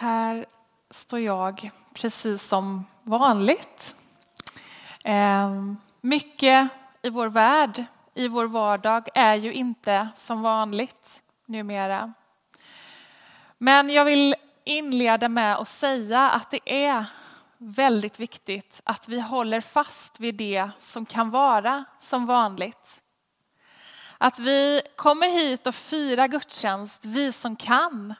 här står jag precis som vanligt. Ehm, mycket i vår värld, i vår vardag, är ju inte som vanligt numera. Men jag vill inleda med att säga att det är väldigt viktigt att vi håller fast vid det som kan vara som vanligt. Att vi kommer hit och firar gudstjänst, vi som kan.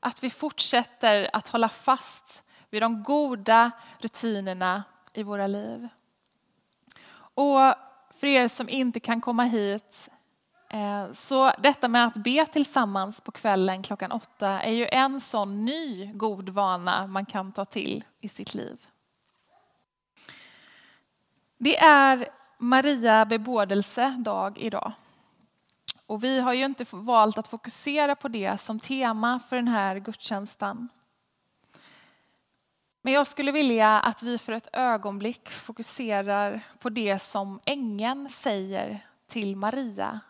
Att vi fortsätter att hålla fast vid de goda rutinerna i våra liv. Och för er som inte kan komma hit, eh, så detta med att be tillsammans på kvällen klockan åtta är ju en sån ny god vana man kan ta till i sitt liv. Det är Maria bebådelse dag idag. Och vi har ju inte valt att fokusera på det som tema för den här gudstjänsten. Men jag skulle vilja att vi för ett ögonblick fokuserar på det som ängeln säger till Maria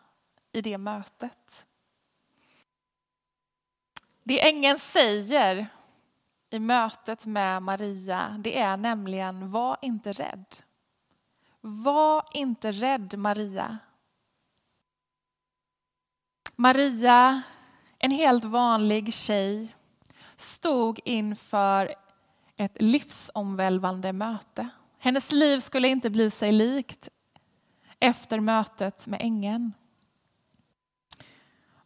i det mötet. Det ängeln säger i mötet med Maria, det är nämligen var inte rädd. Var inte rädd Maria. Maria, en helt vanlig tjej, stod inför ett livsomvälvande möte. Hennes liv skulle inte bli sig likt efter mötet med ängeln.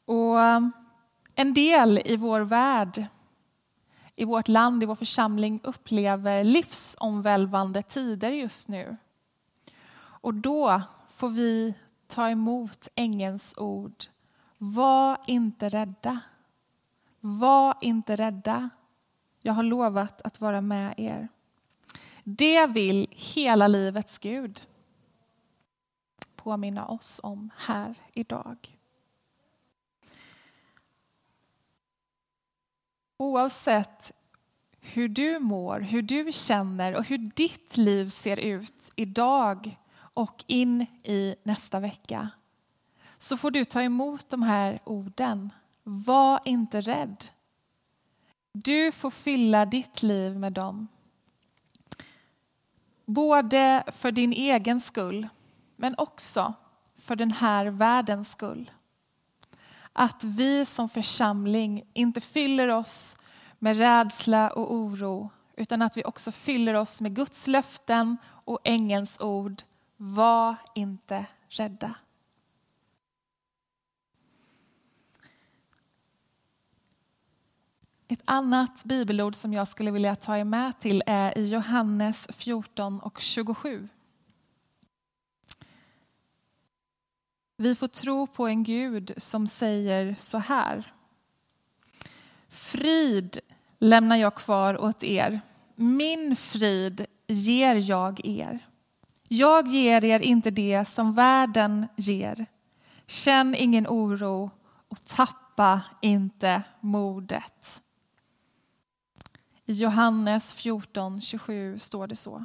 Och eh, en del i vår värld, i vårt land, i vår församling upplever livsomvälvande tider just nu. Och då får vi ta emot ängelns ord. Var inte rädda. Var inte rädda. Jag har lovat att vara med er. Det vill hela livets Gud påminna oss om här idag. Oavsett hur du mår, hur du känner och hur ditt liv ser ut idag och in i nästa vecka så får du ta emot de här orden. Var inte rädd. Du får fylla ditt liv med dem. Både för din egen skull, men också för den här världens skull. Att vi som församling inte fyller oss med rädsla och oro, utan att vi också fyller oss med Guds löften och ängelns ord. Var inte rädda. Ett annat bibelord som jag skulle vilja ta er med till är i Johannes 14 och 27. Vi får tro på en Gud som säger så här. Frid lämnar jag kvar åt er. Min frid ger jag er. Jag ger er inte det som världen ger. Känn ingen oro och tappa inte modet. I Johannes 14.27 står det så.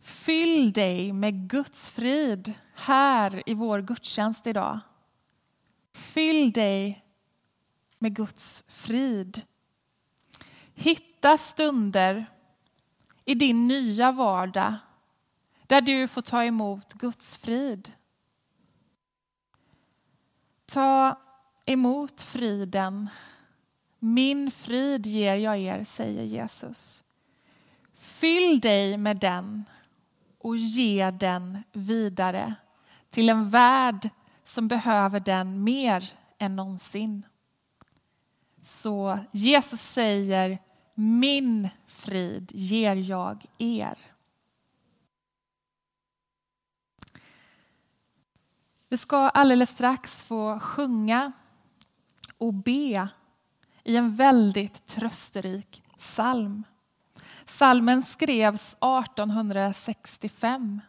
Fyll dig med Guds frid här i vår gudstjänst idag. Fyll dig med Guds frid. Hitta stunder i din nya vardag där du får ta emot Guds frid. Ta emot friden min frid ger jag er, säger Jesus. Fyll dig med den och ge den vidare till en värld som behöver den mer än någonsin. Så Jesus säger, min frid ger jag er. Vi ska alldeles strax få sjunga och be i en väldigt trösterik psalm. Salmen skrevs 1865.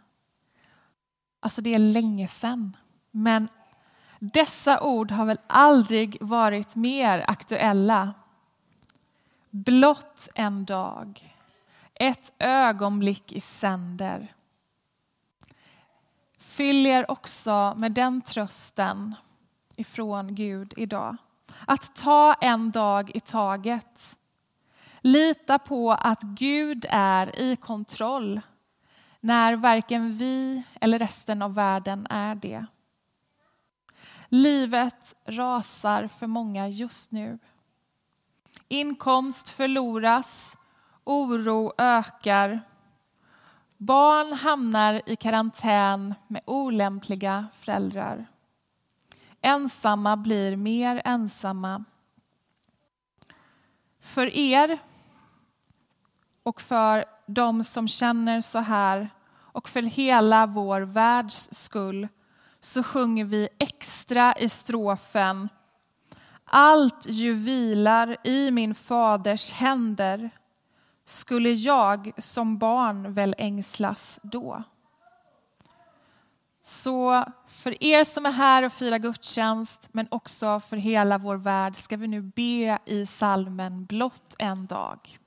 Alltså det är länge sedan. Men dessa ord har väl aldrig varit mer aktuella. Blott en dag, ett ögonblick i sänder. Fyll er också med den trösten ifrån Gud idag att ta en dag i taget. Lita på att Gud är i kontroll när varken vi eller resten av världen är det. Livet rasar för många just nu. Inkomst förloras, oro ökar. Barn hamnar i karantän med olämpliga föräldrar. Ensamma blir mer ensamma. För er och för de som känner så här och för hela vår världs skull så sjunger vi extra i strofen Allt ju vilar i min faders händer skulle jag som barn väl ängslas då. Så för er som är här och firar gudstjänst, men också för hela vår värld, ska vi nu be i salmen Blott en dag.